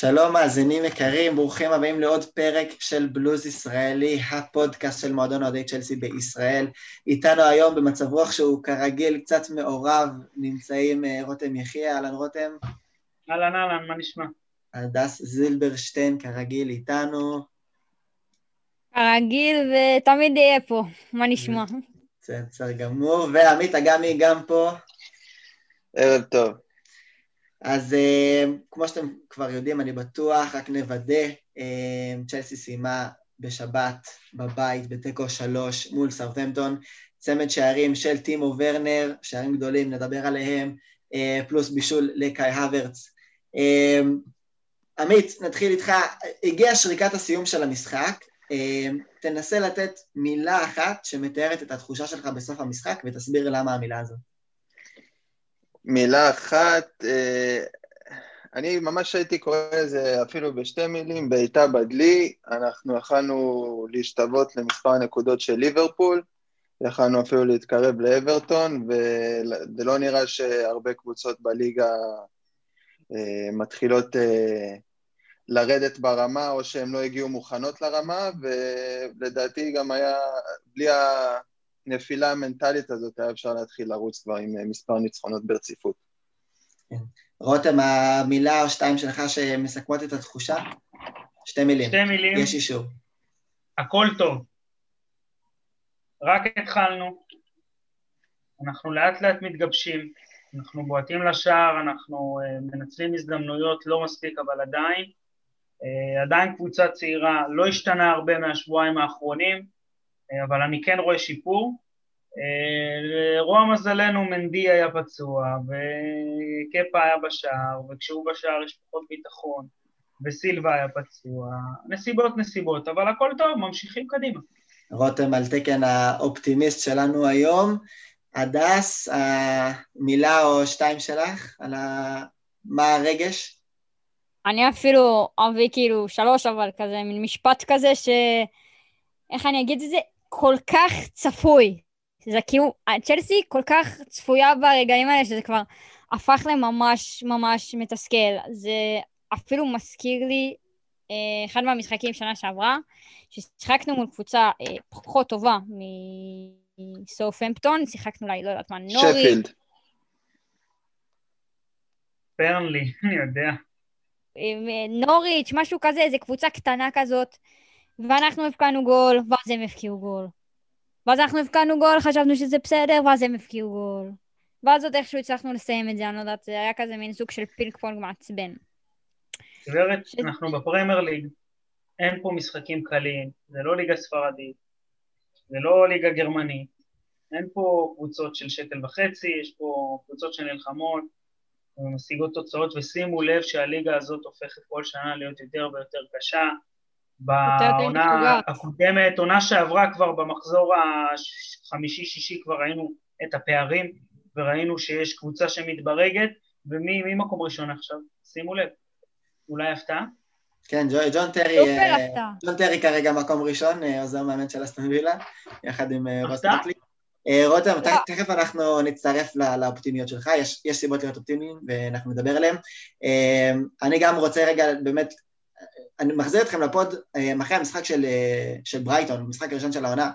שלום מאזינים יקרים, ברוכים הבאים לעוד פרק של בלוז ישראלי, הפודקאסט של מועדון אוהדי צ'לסי בישראל. איתנו היום במצב רוח שהוא כרגיל קצת מעורב, נמצאים אה, רותם יחיא, אהלן רותם. אהלן אהלן, מה נשמע? הדס זילברשטיין כרגיל איתנו. כרגיל ותמיד יהיה פה, מה נשמע? בסדר גמור, ועמית אגמי גם פה. ערב טוב. אז uh, כמו שאתם כבר יודעים, אני בטוח, רק נוודא, uh, צ'לסי סיימה בשבת בבית בתיקו שלוש מול סארטמפטון, צמד שערים של טימו ורנר, שערים גדולים, נדבר עליהם, uh, פלוס בישול לקאי הוורץ. עמית, נתחיל איתך, הגיעה שריקת הסיום של המשחק, תנסה לתת מילה אחת שמתארת את התחושה שלך בסוף המשחק ותסביר למה המילה הזאת. מילה אחת, אה, אני ממש הייתי קורא לזה אפילו בשתי מילים, בעיטה בדלי, אנחנו יכלנו להשתוות למספר הנקודות של ליברפול, יכלנו אפילו להתקרב לאברטון, וזה לא נראה שהרבה קבוצות בליגה אה, מתחילות אה, לרדת ברמה, או שהן לא הגיעו מוכנות לרמה, ולדעתי גם היה, בלי ה... הנפילה המנטלית הזאת, היה אפשר להתחיל לרוץ כבר עם אה, מספר ניצחונות ברציפות. כן. רותם, המילה או שתיים שלך שמסכמות את התחושה? שתי מילים. שתי מילים. יש אישור. הכל טוב. רק התחלנו, אנחנו לאט לאט מתגבשים, אנחנו בועטים לשער, אנחנו uh, מנצלים הזדמנויות, לא מספיק, אבל עדיין. Uh, עדיין קבוצה צעירה, לא השתנה הרבה מהשבועיים האחרונים, אבל אני כן רואה שיפור. אה, רוע מזלנו מנדי היה פצוע, וקפה היה בשער, וכשהוא בשער יש פחות ביטחון, וסילבה היה פצוע. נסיבות נסיבות, אבל הכל טוב, ממשיכים קדימה. רותם על תקן האופטימיסט שלנו היום. הדס, המילה או שתיים שלך על ה... מה הרגש? אני אפילו אביא כאילו שלוש, אבל כזה, מין משפט כזה ש... איך אני אגיד את זה? כל כך צפוי. זה כאילו, צ'לסי כל כך צפויה ברגעים האלה, שזה כבר הפך לממש ממש מתסכל. זה אפילו מזכיר לי אה, אחד מהמשחקים שנה שעברה, ששיחקנו מול קבוצה אה, פחות טובה מסוף-אמפטון, שיחקנו אולי, לא יודעת מה, נורי. שפילד. פרנלי, אני יודע. אה, נוריץ', משהו כזה, איזה קבוצה קטנה כזאת. ואנחנו הבקענו גול, ואז הם הבקיעו גול. ואז אנחנו הבקענו גול, חשבנו שזה בסדר, ואז הם הבקיעו גול. ואז עוד איכשהו הצלחנו לסיים את זה, אני לא יודעת, זה היה כזה מין סוג של פינג פונג מעצבן. גברת, ש... אנחנו בפרמייר ליג, אין פה משחקים קלים, זה לא ליגה ספרדית, זה לא ליגה גרמנית, אין פה קבוצות של שקל וחצי, יש פה קבוצות שנלחמות, ומשיגות תוצאות, ושימו לב שהליגה הזאת הופכת כל שנה להיות יותר ויותר קשה, בעונה הקודמת, עונה שעברה כבר במחזור החמישי-שישי כבר ראינו את הפערים וראינו שיש קבוצה שמתברגת ומי מקום ראשון עכשיו? שימו לב, אולי הפתעה? כן, ג'ון טרי, אה, ג'ון טרי כרגע מקום ראשון, אה, עוזר מאמן של אסטון וילה, יחד עם אה, רוס נטלי. רותם, תכף אנחנו נצטרף לאופטימיות שלך, יש, יש סיבות להיות אופטימיים ואנחנו נדבר עליהם. אני גם רוצה רגע באמת אני מחזיר אתכם לפוד אה, אחרי המשחק של, אה, של ברייטון, המשחק הראשון של העונה,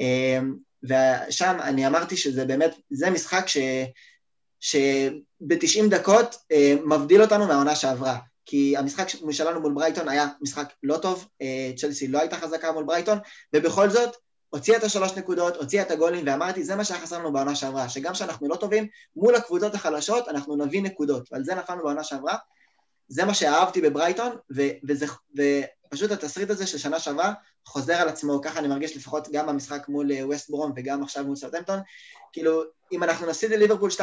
אה, ושם אני אמרתי שזה באמת, זה משחק ש, שב-90 דקות מבדיל אותנו מהעונה שעברה. כי המשחק שלנו מול ברייטון היה משחק לא טוב, צ'לסי לא הייתה חזקה מול ברייטון, ובכל זאת, הוציאה את השלוש נקודות, הוציאה את הגולים, ואמרתי, זה מה שהיה חסר לנו בעונה שעברה, שגם כשאנחנו לא טובים, מול הקבוצות החלשות אנחנו נביא נקודות, ועל זה נפלנו בעונה שעברה, זה מה שאהבתי בברייטון, ו- וזה, ופשוט התסריט הזה של שנה שעברה חוזר על עצמו, ככה אני מרגיש לפחות גם במשחק מול ווסט אה, ברום וגם עכשיו מול סאות'המפטון, כאילו, אם אנחנו נפסיד לליברפול 2-0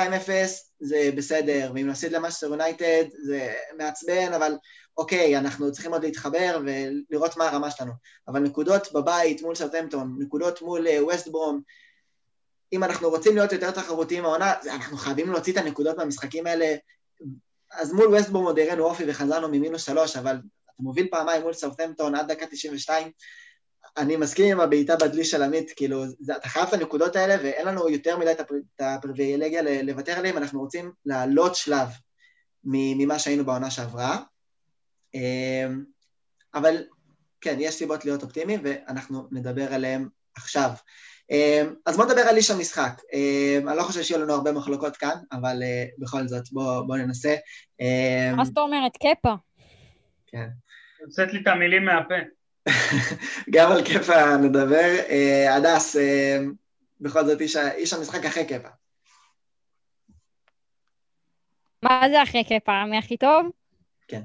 זה בסדר, ואם נפסיד למנצ'סטר יונייטד זה מעצבן, אבל אוקיי, אנחנו צריכים עוד להתחבר ולראות מה הרמה שלנו. אבל נקודות בבית מול סרטמפטון, נקודות מול ווסט אה, ברום, אם אנחנו רוצים להיות יותר תחרותיים מהעונה, אנחנו חייבים להוציא את הנקודות מהמשחקים האלה אז מול ווסטבורם עוד הראינו אופי וחזרנו ממינוס שלוש, אבל אתה מוביל פעמיים מול סאוטהמפטון עד דקה 92. אני מסכים עם הבעיטה בדלי של עמית, כאילו, אתה חייב את הנקודות האלה, ואין לנו יותר מדי את הפריבילגיה לוותר עליהם, אנחנו רוצים לעלות שלב ממה שהיינו בעונה שעברה. אבל כן, יש סיבות להיות אופטימיים, ואנחנו נדבר עליהם עכשיו. אז בואו נדבר על איש המשחק. אני לא חושב שיהיו לנו הרבה מחלוקות כאן, אבל בכל זאת, בואו בוא ננסה. מה זאת אומרת? קפה. כן. יוצאת לי את המילים מהפה. גם על קפה נדבר. הדס, בכל זאת איש, איש המשחק אחרי קפה. מה זה אחרי קפה? מי הכי טוב? כן.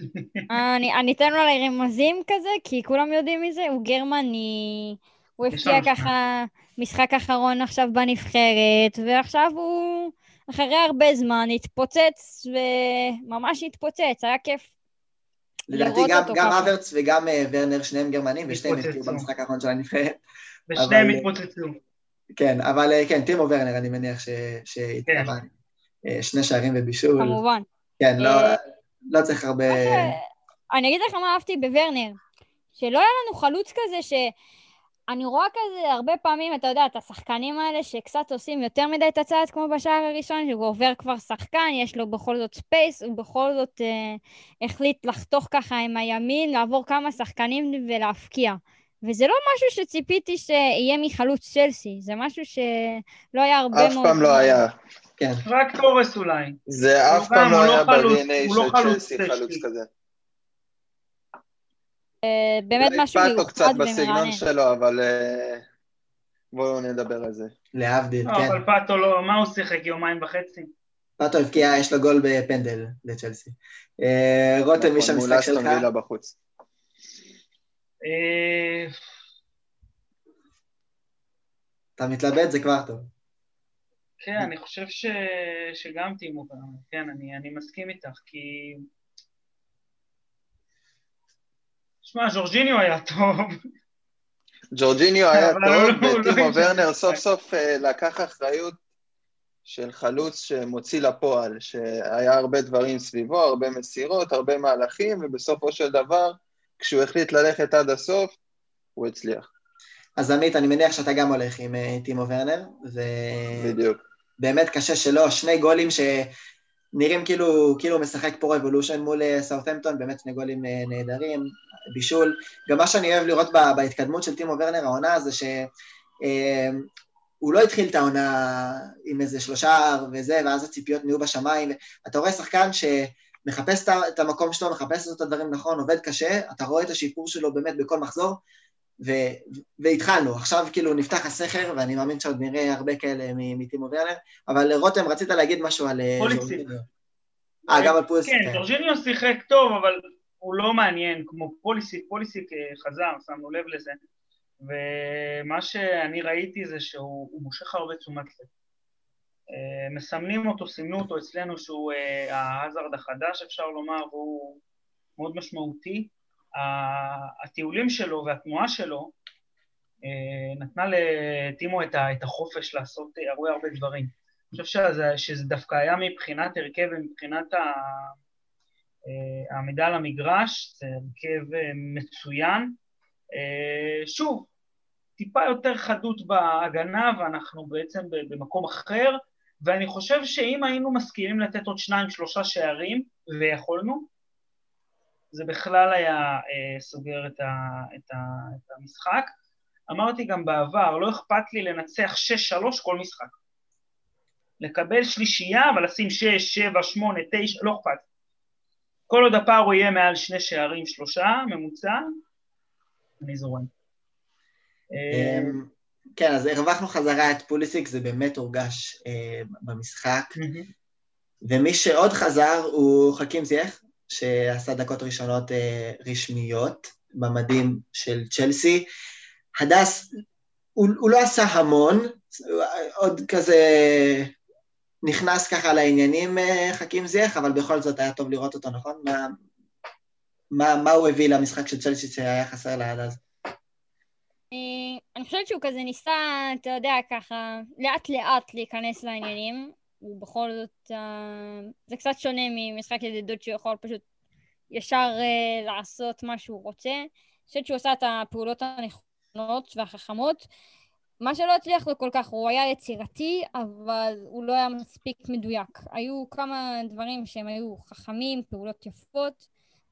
אני, אני אתן לו אולי רמזים כזה, כי כולם יודעים מי זה, הוא גרמני, הוא הפקיע ככה משחק אחרון עכשיו בנבחרת, ועכשיו הוא אחרי הרבה זמן התפוצץ, וממש התפוצץ, היה כיף לדעתי גם, גם אברץ וגם uh, ורנר, שניהם גרמנים, ושניהם הפקיעו במשחק האחרון של הנבחרת. ושניהם התפוצצו. כן, אבל אה, כן, טימו ורנר, אני מניח שהתכוון. כן. שני שערים ובישול. כמובן. כן, לא, לא צריך הרבה... אני אגיד לך מה אהבתי בוורנר, שלא היה לנו חלוץ כזה ש... אני רואה כזה הרבה פעמים, אתה יודע, את השחקנים האלה שקצת עושים יותר מדי את הצעד כמו בשער הראשון, שהוא עובר כבר שחקן, יש לו בכל זאת space, הוא בכל זאת אה, החליט לחתוך ככה עם הימין, לעבור כמה שחקנים ולהבקיע. וזה לא משהו שציפיתי שיהיה מחלוץ צ'לסי, זה משהו שלא היה הרבה מאוד... אף פעם לא היה. כן. רק תורס אולי. זה אף פעם לא היה ב-DNA של צ'לסי חלוץ כזה. אה, באמת משהו מיוחד ומרענן. קצת בסגנון שלו, אבל אה, בואו נדבר על זה. להבדיל, לא, כן. אבל פאטו לא, מה הוא שיחק יומיים וחצי? פאטו הבקיע, יש לו גול בפנדל לצ'לסי. אה, רותם, מי שהמשחק נכון, שלך? מול אסטון בחוץ. אתה מתלבט, זה כבר טוב. כן, אני חושב ש... שגם טימו, כן, אני, אני מסכים איתך, כי... שמע, ג'ורג'יניו היה טוב. ג'ורג'יניו היה טוב, לא- וטימו ורנר סוף סוף אה, לקח אחריות של חלוץ שמוציא לפועל, שהיה הרבה דברים סביבו, הרבה מסירות, הרבה מהלכים, ובסופו של דבר, כשהוא החליט ללכת עד הסוף, הוא הצליח. אז עמית, אני מניח שאתה גם הולך עם uh, טימו ורנר, ו... בדיוק. באמת קשה שלא, שני גולים שנראים כאילו, כאילו משחק פה רבולושן מול אה, סאות'מפטון, באמת שני גולים uh, נהדרים, בישול. גם מה שאני אוהב לראות בה, בהתקדמות של טימו ורנר העונה זה שהוא uh, לא התחיל את העונה עם איזה שלושה וזה, ואז הציפיות נהיו בשמיים. אתה רואה שחקן שמחפש את המקום שלו, מחפש את הדברים נכון, עובד קשה, אתה רואה את השיפור שלו באמת בכל מחזור, ו- והתחלנו, עכשיו כאילו נפתח הסכר, ואני מאמין שעוד נראה הרבה כאלה מטימו ורנר, אבל רותם, רצית להגיד משהו על... אה, פוליסיק. אה, גם על פוליסיק. כן, ג'ורג'יניו כן. שיחק טוב, אבל הוא לא מעניין כמו פוליסיק, פוליסיק אה, חזר, שמנו לב לזה, ומה שאני ראיתי זה שהוא מושך הרבה תשומת לב. אה, מסמנים אותו, סימנו אותו אצלנו שהוא ההאזרד החדש, אפשר לומר, והוא מאוד משמעותי. הטיולים שלו והתנועה שלו אה, נתנה לטימו את החופש לעשות הרבה הרבה דברים. אני חושב שזה, שזה דווקא היה מבחינת הרכב ומבחינת אה, העמידה על המגרש, זה הרכב אה, מצוין. שוב, טיפה יותר חדות בהגנה ואנחנו בעצם במקום אחר, ואני חושב שאם היינו מסכימים לתת עוד שניים, שלושה שערים, ויכולנו, זה בכלל היה אה, סוגר את, ה, את, ה, את המשחק. אמרתי גם בעבר, לא אכפת לי לנצח 6-3 כל משחק. לקבל שלישייה, אבל לשים 6, 7, 8, 9, לא אכפת. כל עוד הפער הוא יהיה מעל שני שערים, שלושה, ממוצע, אני זורם. אמ, כן, אז הרווחנו חזרה את פוליסיק, זה באמת הורגש אה, במשחק. ומי שעוד חזר הוא חכים זייח, שעשה דקות ראשונות אה, רשמיות במדים של צ'לסי. הדס, הוא, הוא לא עשה המון, עוד כזה נכנס ככה לעניינים אה, חכים זייח, אבל בכל זאת היה טוב לראות אותו, נכון? מה, מה, מה הוא הביא למשחק של צ'לסי שהיה חסר לה עד אז? אה, אני חושבת שהוא כזה ניסה, אתה יודע, ככה, לאט לאט להיכנס לעניינים. הוא בכל זאת, uh, זה קצת שונה ממשחק ידידות שהוא יכול פשוט ישר uh, לעשות מה שהוא רוצה. אני חושבת שהוא עשה את הפעולות הנכונות והחכמות. מה שלא הצליח לו כל כך, הוא היה יצירתי, אבל הוא לא היה מספיק מדויק. היו כמה דברים שהם היו חכמים, פעולות יפות,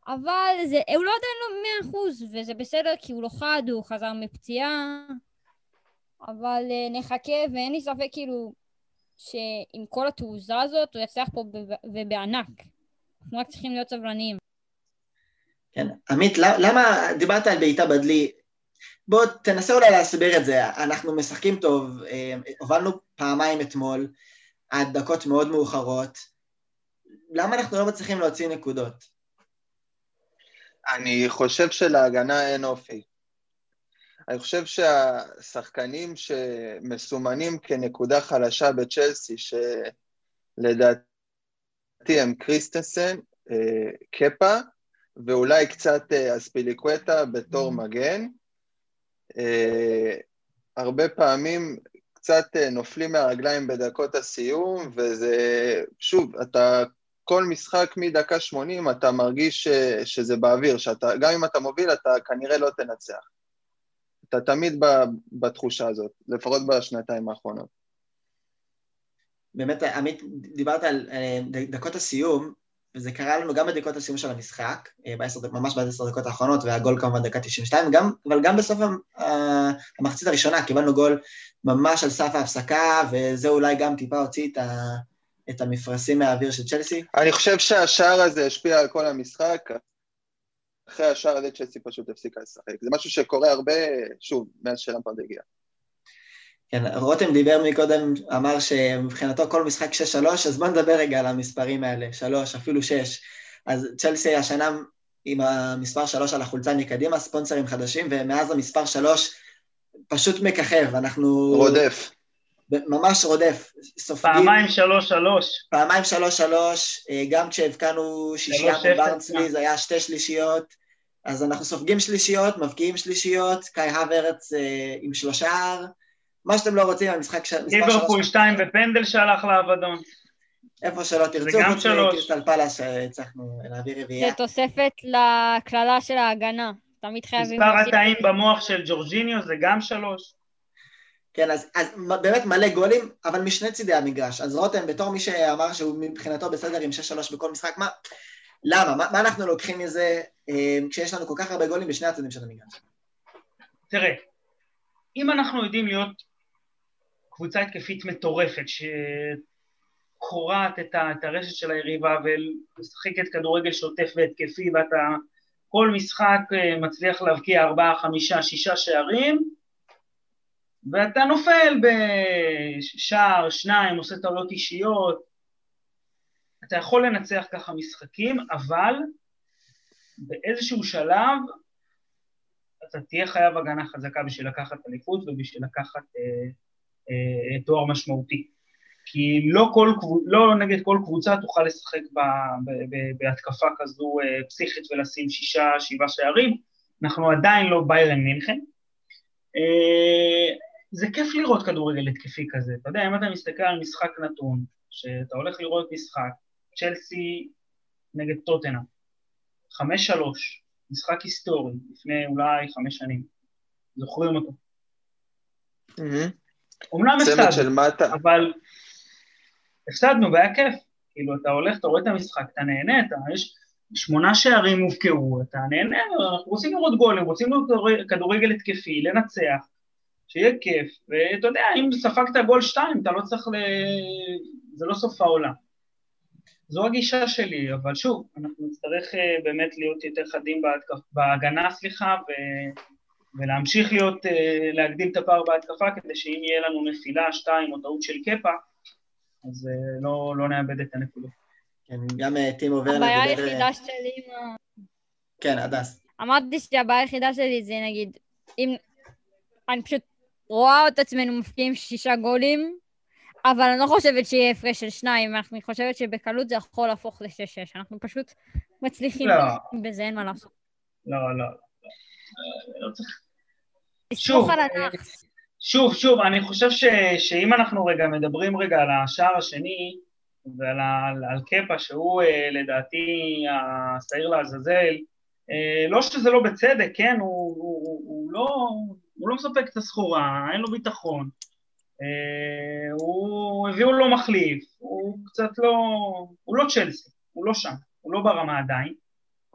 אבל זה, הוא לא עדיין לא מאה אחוז, וזה בסדר כי הוא לא חד, הוא חזר מפציעה, אבל uh, נחכה, ואין לי ספק כאילו שעם כל התעוזה הזאת הוא יצליח פה ובענק. אנחנו רק צריכים להיות סבלניים. כן, עמית, למה דיברת על בעיטה בדלי? בוא תנסה אולי להסביר את זה. אנחנו משחקים טוב, אה, הובלנו פעמיים אתמול, עד דקות מאוד מאוחרות. למה אנחנו לא מצליחים להוציא נקודות? אני חושב שלהגנה אין אופי. אני חושב שהשחקנים שמסומנים כנקודה חלשה בצ'לסי, שלדעתי הם קריסטנסן, אה, קפה, ואולי קצת אה, אספיליקווטה בתור mm-hmm. מגן, אה, הרבה פעמים קצת נופלים מהרגליים בדקות הסיום, וזה, שוב, אתה כל משחק מדקה 80 אתה מרגיש ש, שזה באוויר, שאתה, גם אם אתה מוביל אתה כנראה לא תנצח. אתה תמיד בתחושה הזאת, לפחות בשנתיים האחרונות. באמת, עמית, דיברת על אה, דקות הסיום, וזה קרה לנו גם בדקות הסיום של המשחק, אה, ממש בעשר דקות האחרונות, והגול כמובן דקה 92, גם, אבל גם בסוף המחצית הראשונה קיבלנו גול ממש על סף ההפסקה, וזה אולי גם טיפה הוציא את ה... את המפרשים מהאוויר של צ'לסי? אני חושב שהשער הזה השפיע על כל המשחק. אחרי השער הזה צ'לסי פשוט הפסיקה לשחק. זה משהו שקורה הרבה, שוב, מאז שלמפרד הגיע. כן, רותם דיבר מקודם, אמר שמבחינתו כל משחק 6-3, אז בוא נדבר רגע על המספרים האלה, 3, אפילו 6. אז צ'לסי השנה עם המספר 3 על החולצה מקדימה, ספונסרים חדשים, ומאז המספר 3 פשוט מככב, אנחנו... רודף. ממש רודף, סופגים. פעמיים שלוש שלוש. פעמיים שלוש שלוש, אה, גם כשהבקענו שישייה מברנסלי זה היה שתי שלישיות, אז אנחנו סופגים שלישיות, מבקיעים שלישיות, קאי הוורץ אה, עם שלושה, מה שאתם לא רוצים, המשחק של... ליברפול שתיים בפנדל שהלך לאבדון. איפה שלא תרצו, זה גם שלוש. קריסטל פלאס שהצלחנו להביא רביעייה. זה תוספת לקללה של ההגנה, תמיד חייבים... מספר התאים במוח של ג'ורג'יניו זה גם שלוש. כן, אז, אז באמת מלא גולים, אבל משני צידי המגרש. אז רותם, בתור מי שאמר שהוא מבחינתו בסדר עם 6-3 בכל משחק, מה, למה? מה, מה אנחנו לוקחים מזה אה, כשיש לנו כל כך הרבה גולים בשני הצדדים של המגרש? תראה, אם אנחנו יודעים להיות קבוצה התקפית מטורפת, שקורעת את, את הרשת של היריבה ומשחקת כדורגל שוטף והתקפי, ואתה כל משחק אה, מצליח להבקיע ארבעה, חמישה, שישה שערים, ואתה נופל בשער, שניים, עושה טעויות אישיות. אתה יכול לנצח ככה משחקים, אבל באיזשהו שלב אתה תהיה חייב הגנה חזקה בשביל לקחת אליפות ובשביל לקחת אה, אה, תואר משמעותי. כי לא, כל, לא נגד כל קבוצה תוכל לשחק ב, ב, ב, בהתקפה כזו אה, פסיכית ולשים שישה, שבעה שערים, אנחנו עדיין לא ביירן מינכן. אה, זה כיף לראות כדורגל התקפי כזה. אתה יודע, אם אתה מסתכל על משחק נתון, שאתה הולך לראות משחק, צ'לסי נגד טוטנה, חמש שלוש, משחק היסטורי, לפני אולי חמש שנים. זוכרים אותו. אומנם הפסדנו, אבל הפסדנו והיה כיף. כאילו, אתה הולך, אתה רואה את המשחק, אתה נהנה, אתה, יש שמונה שערים הובקעו, אתה נהנה, אנחנו רוצים לראות גולים, רוצים לראות כדורגל התקפי, לנצח. שיהיה כיף, ואתה יודע, אם ספגת גול שתיים, אתה לא צריך ל... זה לא סוף העולם. זו הגישה שלי, אבל שוב, אנחנו נצטרך אה, באמת להיות יותר חדים בהתקפ... בהגנה, סליחה, ו... ולהמשיך להיות, אה, להגדיל את הפער בהתקפה, כדי שאם יהיה לנו נפילה, שתיים או טעות של קפה, אז אה, לא, לא נאבד את הנקודות. כן, גם טימו ורנר דיבר... הבעיה היחידה שלי עם כן, הדס. אמרתי שהבעיה היחידה שלי זה נגיד, אם... אני פשוט רואה את עצמנו מפקיעים שישה גולים, אבל אני לא חושבת שיהיה הפרש של שניים, אני חושבת שבקלות זה יכול להפוך לשש-שש. אנחנו פשוט מצליחים לא. בזה, אין מה לעשות. לא, לא. לא, לא שוב, שוב, שוב, אני חושב ש, שאם אנחנו רגע מדברים רגע על השער השני ועל על, על קפה, שהוא אה, לדעתי השעיר לעזאזל, אה, לא שזה לא בצדק, כן, הוא, הוא, הוא, לא, הוא לא מספק את הסחורה, אין לו ביטחון. אה, הוא, הביאו לו מחליף, הוא קצת לא... הוא לא צ'לסי, הוא לא שם, הוא לא ברמה עדיין.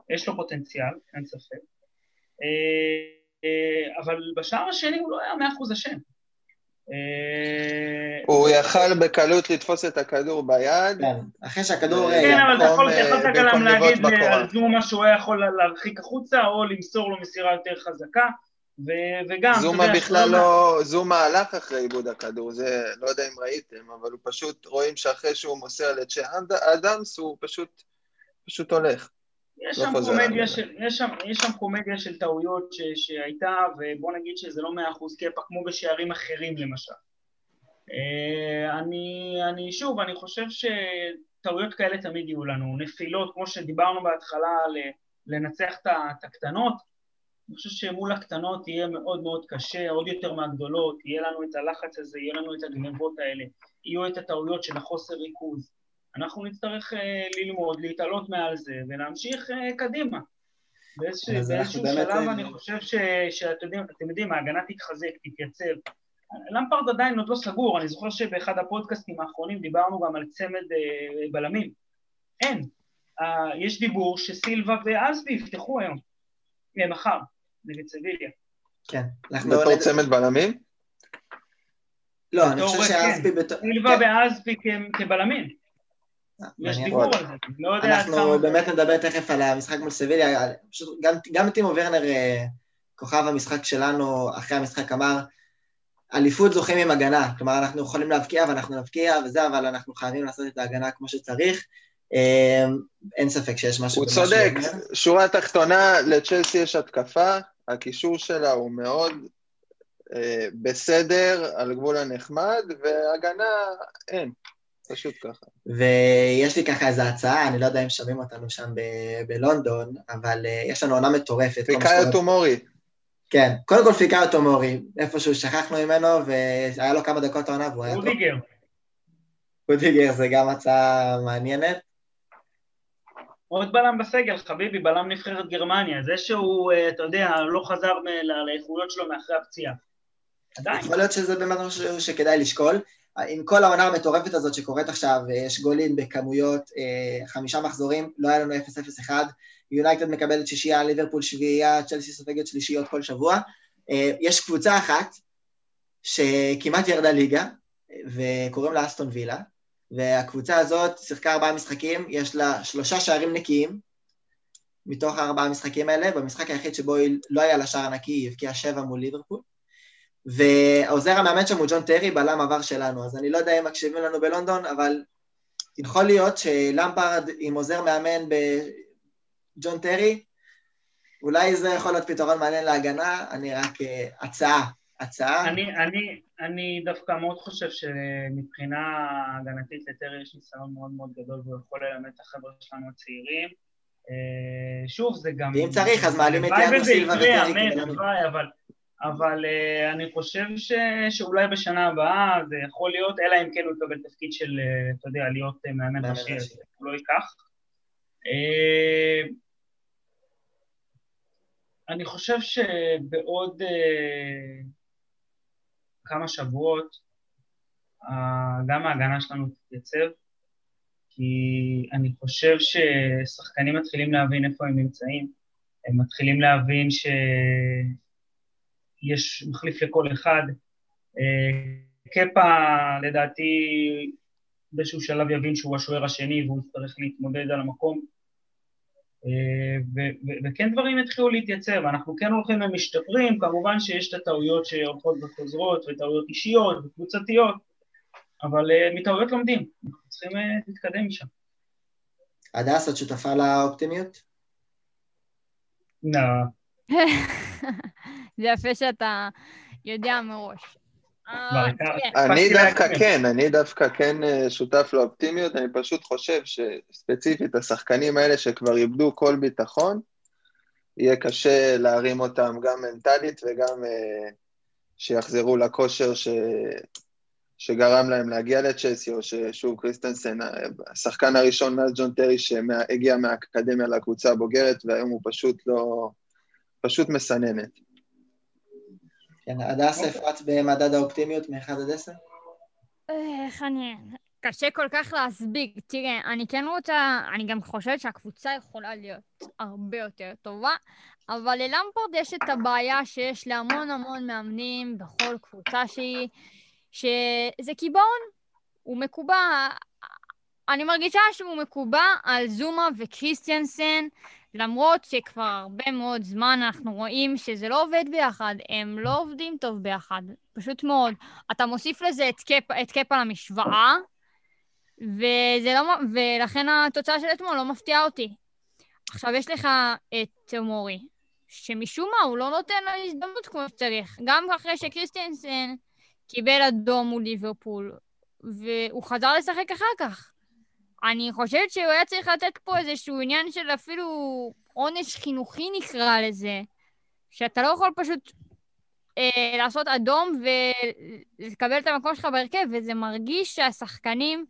יש לו פוטנציאל, אין ספק. אה, אבל בשער השני הוא לא היה מאה אחוז אשם. אה, הוא יכל בקלות לתפוס את הכדור ביד. כן, אחרי שהכדור... כן, אבל אתה יכול גם להגיד על זומה שהוא היה יכול להרחיק החוצה, או למסור לו מסירה יותר חזקה. וגם... זומה בכלל לא... זומה הלך אחרי עיבוד הכדור, זה לא יודע אם ראיתם, אבל הוא פשוט, רואים שאחרי שהוא מוסר לצ'ה אדמס, הוא פשוט, פשוט הולך. יש שם, קומדיה של, יש, שם, יש שם קומדיה של טעויות ש, שהייתה, ובוא נגיד שזה לא מאה אחוז קפה כמו בשערים אחרים למשל. אה, אני, אני שוב, אני חושב שטעויות כאלה תמיד יהיו לנו, נפילות, כמו שדיברנו בהתחלה, לנצח את הקטנות, אני חושב שמול הקטנות יהיה מאוד מאוד קשה, עוד יותר מהגדולות, יהיה לנו את הלחץ הזה, יהיה לנו את הגנבות האלה, יהיו את הטעויות של החוסר ריכוז. אנחנו נצטרך uh, ללמוד, להתעלות מעל זה ולהמשיך uh, קדימה. באיזשהו, באיזשהו שלב באמת... אני חושב ש, שאתם יודעים, יודעים, ההגנה תתחזק, תתייצב. למפרד עדיין עוד לא סגור, אני זוכר שבאחד הפודקאסטים האחרונים דיברנו גם על צמד uh, בלמים. אין. Uh, יש דיבור שסילבה ואסבי יפתחו היום, מחר. נגד סביליה. כן. בתור צמד בלמים? לא, אני חושב שאספי בתור... סילבה כן. ואספי כבלמים. אה, יש דיבור על זה, לא יודע אנחנו באמת נדבר תכף על המשחק מול סביליה, גם טימו ורנר, אה, כוכב המשחק שלנו, אחרי המשחק אמר, אליפות זוכים עם הגנה, כלומר אנחנו יכולים להבקיע ואנחנו נבקיע וזה, אבל אנחנו חייבים לעשות את ההגנה כמו שצריך. אמ, אין ספק שיש משהו... הוא צודק, שורה תחתונה, לצ'לסי יש התקפה, הקישור שלה הוא מאוד אה, בסדר, על גבול הנחמד, והגנה אין, פשוט ככה. ויש לי ככה איזו הצעה, אני לא יודע אם שומעים אותנו שם ב- בלונדון, אבל אה, יש לנו עונה מטורפת. פיקאיו טומורי. כן, קודם כל פיקאיו טומורי, איפשהו שכחנו ממנו, והיה לו כמה דקות העונה והוא היה טוב. רודיגר. רודיגר זה גם הצעה מעניינת. עוד בלם בסגל, חביבי, בלם נבחרת גרמניה. זה שהוא, אה, אתה יודע, לא חזר לאיכויות שלו מאחרי הפציעה. עדיין. יכול להיות שזה באמת משהו שכדאי לשקול. עם כל העונה המטורפת הזאת שקורית עכשיו, יש גולים בכמויות, אה, חמישה מחזורים, לא היה לנו 0-0-1, יונייטד מקבלת שישייה, ליברפול שביעייה, צ'לסי סופגת שלישיות כל שבוע. אה, יש קבוצה אחת שכמעט ירדה ליגה, וקוראים לה אסטון וילה, והקבוצה הזאת שיחקה ארבעה משחקים, יש לה שלושה שערים נקיים מתוך הארבעה המשחקים האלה, במשחק היחיד שבו היא לא היה לה שער נקי, היא הבקיעה שבע מול ליברפול. ועוזר המאמן שם הוא ג'ון טרי, בלם עבר שלנו, אז אני לא יודע אם מקשיבים לנו בלונדון, אבל יכול להיות שלמפרד עם עוזר מאמן בג'ון טרי, אולי זה יכול להיות פתרון מעניין להגנה, אני רק uh, הצעה, הצעה. אני, אני, אני דווקא מאוד חושב שמבחינה הגנתית לטרי יש ניסיון מאוד מאוד גדול והוא יכול ללמד את החבר'ה שלנו הצעירים. אה, שוב, זה גם... ואם צריך, אז מעלים את יאנו סילבה וטרי. אבל, אבל uh, אני חושב ש, שאולי בשנה הבאה זה יכול להיות, אלא אם כן הוא יקבל תפקיד של, uh, אתה יודע, להיות uh, מאמן ראשי, אז הוא לא ייקח. Uh, אני חושב שבעוד... Uh, כמה שבועות גם ההגנה שלנו תתייצב, כי אני חושב ששחקנים מתחילים להבין איפה הם נמצאים, הם מתחילים להבין שיש מחליף לכל אחד. אה, קפה, לדעתי, באיזשהו שלב יבין שהוא השוער השני והוא יצטרך להתמודד על המקום. וכן דברים התחילו להתייצב, אנחנו כן הולכים ומשתפרים, כמובן שיש את הטעויות שהולכות וחוזרות וטעויות אישיות וקבוצתיות, אבל אה, מטעויות לומדים, אנחנו צריכים אה, להתקדם משם. הדס, את שותפה לאופטימיות? לא. זה יפה שאתה יודע מראש. אה, כן. אני דווקא כן, אני דווקא כן אה, שותף לאופטימיות, אני פשוט חושב שספציפית השחקנים האלה שכבר איבדו כל ביטחון, יהיה קשה להרים אותם גם מנטלית וגם אה, שיחזרו לכושר ש... שגרם להם להגיע לצ'לסי, או ששוב קריסטנסן, השחקן הראשון מאז ג'ון טרי שהגיע מהאקדמיה לקבוצה הבוגרת, והיום הוא פשוט לא... פשוט מסננת. כן, הדס אוקיי. אפרת במדד האופטימיות מ-1 עד 10? איך אני... קשה כל כך להסביר. תראה, אני כן רוצה, אני גם חושבת שהקבוצה יכולה להיות הרבה יותר טובה, אבל ללמפורד יש את הבעיה שיש להמון המון מאמנים בכל קבוצה שהיא, שזה קיבעון, הוא מקובע, אני מרגישה שהוא מקובע על זומה וקריסטיאנסן, למרות שכבר הרבה מאוד זמן אנחנו רואים שזה לא עובד ביחד, הם לא עובדים טוב ביחד, פשוט מאוד. אתה מוסיף לזה את קאפ, את קאפ על המשוואה, וזה לא, ולכן התוצאה של אתמול לא מפתיעה אותי. עכשיו יש לך את מורי, שמשום מה הוא לא נותן לו הזדמנות כמו שצריך. גם אחרי שקריסטיאנסן קיבל אדום מול ליברפול, והוא חזר לשחק אחר כך. אני חושבת שהוא היה צריך לתת פה איזשהו עניין של אפילו עונש חינוכי נקרא לזה, שאתה לא יכול פשוט אה, לעשות אדום ולקבל את המקום שלך בהרכב, וזה מרגיש שהשחקנים,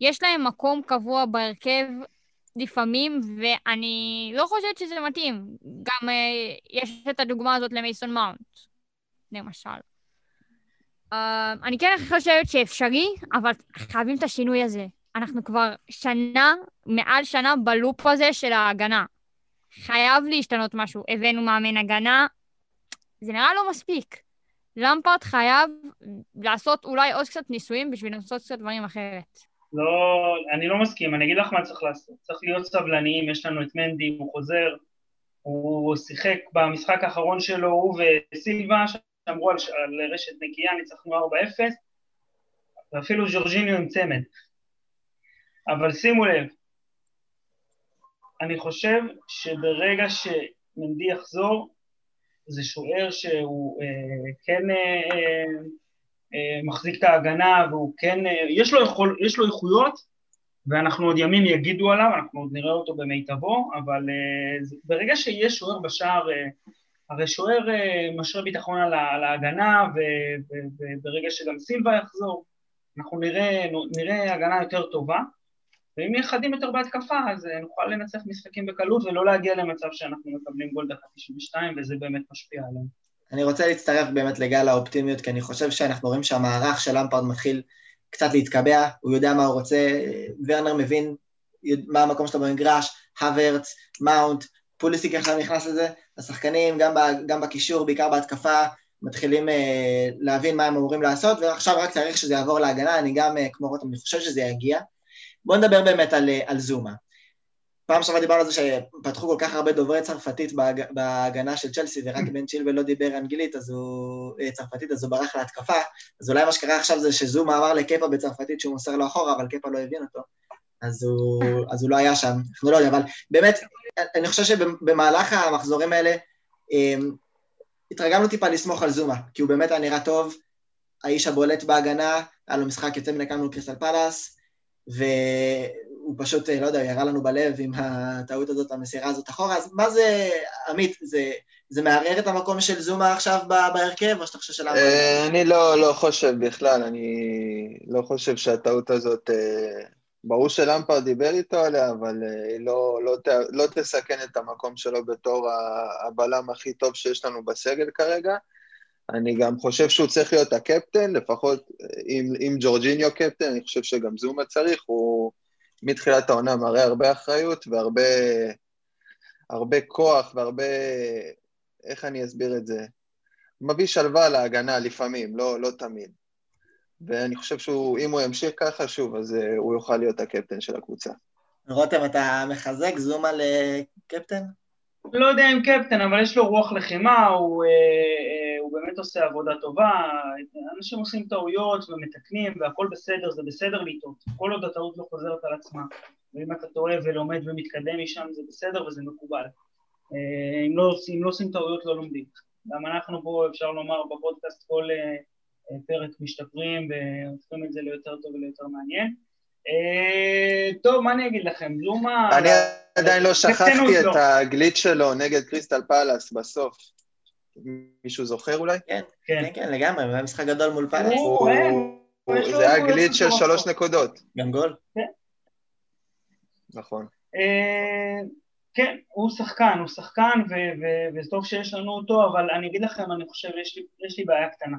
יש להם מקום קבוע בהרכב לפעמים, ואני לא חושבת שזה מתאים. גם אה, יש את הדוגמה הזאת למייסון מאונט, למשל. Uh, אני כן חושבת שאפשרי, אבל חייבים את השינוי הזה. אנחנו כבר שנה, מעל שנה בלופ הזה של ההגנה. חייב להשתנות משהו. הבאנו מאמן הגנה, זה נראה לא מספיק. למפרט חייב לעשות אולי עוד קצת ניסויים בשביל לעשות קצת דברים אחרת. לא, אני לא מסכים, אני אגיד לך מה צריך לעשות. צריך להיות סבלניים, יש לנו את מנדי, הוא חוזר, הוא שיחק במשחק האחרון שלו, הוא וסילבה, שאמרו על, על רשת נקייה, ניצחנו 4-0, ואפילו ז'ורג'יניו עם צמד. אבל שימו לב, אני חושב שברגע שמנדי יחזור, זה שוער שהוא אה, כן אה, אה, מחזיק את ההגנה והוא כן, אה, יש, לו יכול, יש לו איכויות ואנחנו עוד ימים יגידו עליו, אנחנו עוד נראה אותו במיטבו, אבל אה, זה, ברגע שיש שוער בשער, אה, הרי שוער אה, משרה ביטחון על, על ההגנה וברגע שגם סילבה יחזור, אנחנו נראה, נראה הגנה יותר טובה. ואם נהיה חדים יותר בהתקפה, אז אה, נוכל לנצח משחקים בקלות ולא להגיע למצב שאנחנו מקבלים גול דקה 92, וזה באמת משפיע עליהם. אני רוצה להצטרף באמת לגל האופטימיות, כי אני חושב שאנחנו רואים שהמערך של למפרד מתחיל קצת להתקבע, הוא יודע מה הוא רוצה, ורנר מבין מה המקום שלו במגרש, הוורץ, מאונט, פוליסיק עכשיו נכנס לזה, השחקנים גם, גם בקישור, בעיקר בהתקפה, מתחילים uh, להבין מה הם אמורים לעשות, ועכשיו רק צריך שזה יעבור להגנה, אני גם, uh, כמו רותם, אני חושב שזה יגיע. בואו נדבר באמת על, על זומה. פעם שעברה דיברנו על זה שפתחו כל כך הרבה דוברי צרפתית בהג... בהגנה של צ'לסי, ורק בן צ'ילבל לא דיבר אנגלית, אז הוא... אה, צרפתית, אז הוא ברח להתקפה. אז אולי מה שקרה עכשיו זה שזומה אמר לקפה בצרפתית שהוא מוסר לו אחורה, אבל קפה לא הבין אותו. אז הוא, אז הוא לא היה שם, אנחנו לא יודעים, אבל באמת, אני חושב שבמהלך המחזורים האלה, אמ, התרגלנו טיפה לסמוך על זומה, כי הוא באמת היה נראה טוב, האיש הבולט בהגנה, היה לו משחק יוצא מן הכלל מול קריסטל פלאס, והוא פשוט, לא יודע, ירה לנו בלב עם הטעות הזאת, המסירה הזאת אחורה, אז מה זה, עמית, זה, זה מערער את המקום של זומה עכשיו בהרכב, או שאתה חושב שלמה? אה, אני לא, לא חושב בכלל, אני לא חושב שהטעות הזאת, אה, ברור שלמפרד דיבר איתו עליה, אבל אה, היא לא, לא, לא תסכן את המקום שלו בתור הבלם הכי טוב שיש לנו בסגל כרגע. אני גם חושב שהוא צריך להיות הקפטן, לפחות אם, אם ג'ורג'יניו קפטן, אני חושב שגם זומה צריך, הוא מתחילת העונה מראה הרבה אחריות והרבה הרבה כוח והרבה, איך אני אסביר את זה? מביא שלווה להגנה לפעמים, לא, לא תמיד. ואני חושב שאם הוא ימשיך ככה שוב, אז uh, הוא יוכל להיות הקפטן של הקבוצה. רותם, אתה מחזק זומה לקפטן? לא יודע אם קפטן, אבל יש לו רוח לחימה, הוא, אה, אה, הוא באמת עושה עבודה טובה, אנשים עושים טעויות ומתקנים והכל בסדר, זה בסדר לטעות, כל עוד הטעות לא חוזרת על עצמה, ואם אתה טועה ולומד ומתקדם משם זה בסדר וזה מקובל. אה, אם לא, אם לא עושים טעויות לא לומדים. גם אנחנו פה, אפשר לומר, בפודקאסט כל אה, אה, פרק משתפרים והופכים את זה ליותר טוב וליותר מעניין. טוב, מה אני אגיד לכם? זומה... אני עדיין לא שכחתי את הגליץ' שלו נגד קריסטל פאלאס בסוף. מישהו זוכר אולי? כן, כן, כן, כן לגמרי, הוא היה משחק גדול מול פאלאס. זה היה גליץ' של שלוש נקודות. גם גול. כן. נכון. אה, כן, הוא שחקן, הוא שחקן, וטוב שיש לנו אותו, אבל אני אגיד לכם, אני חושב, יש לי בעיה קטנה.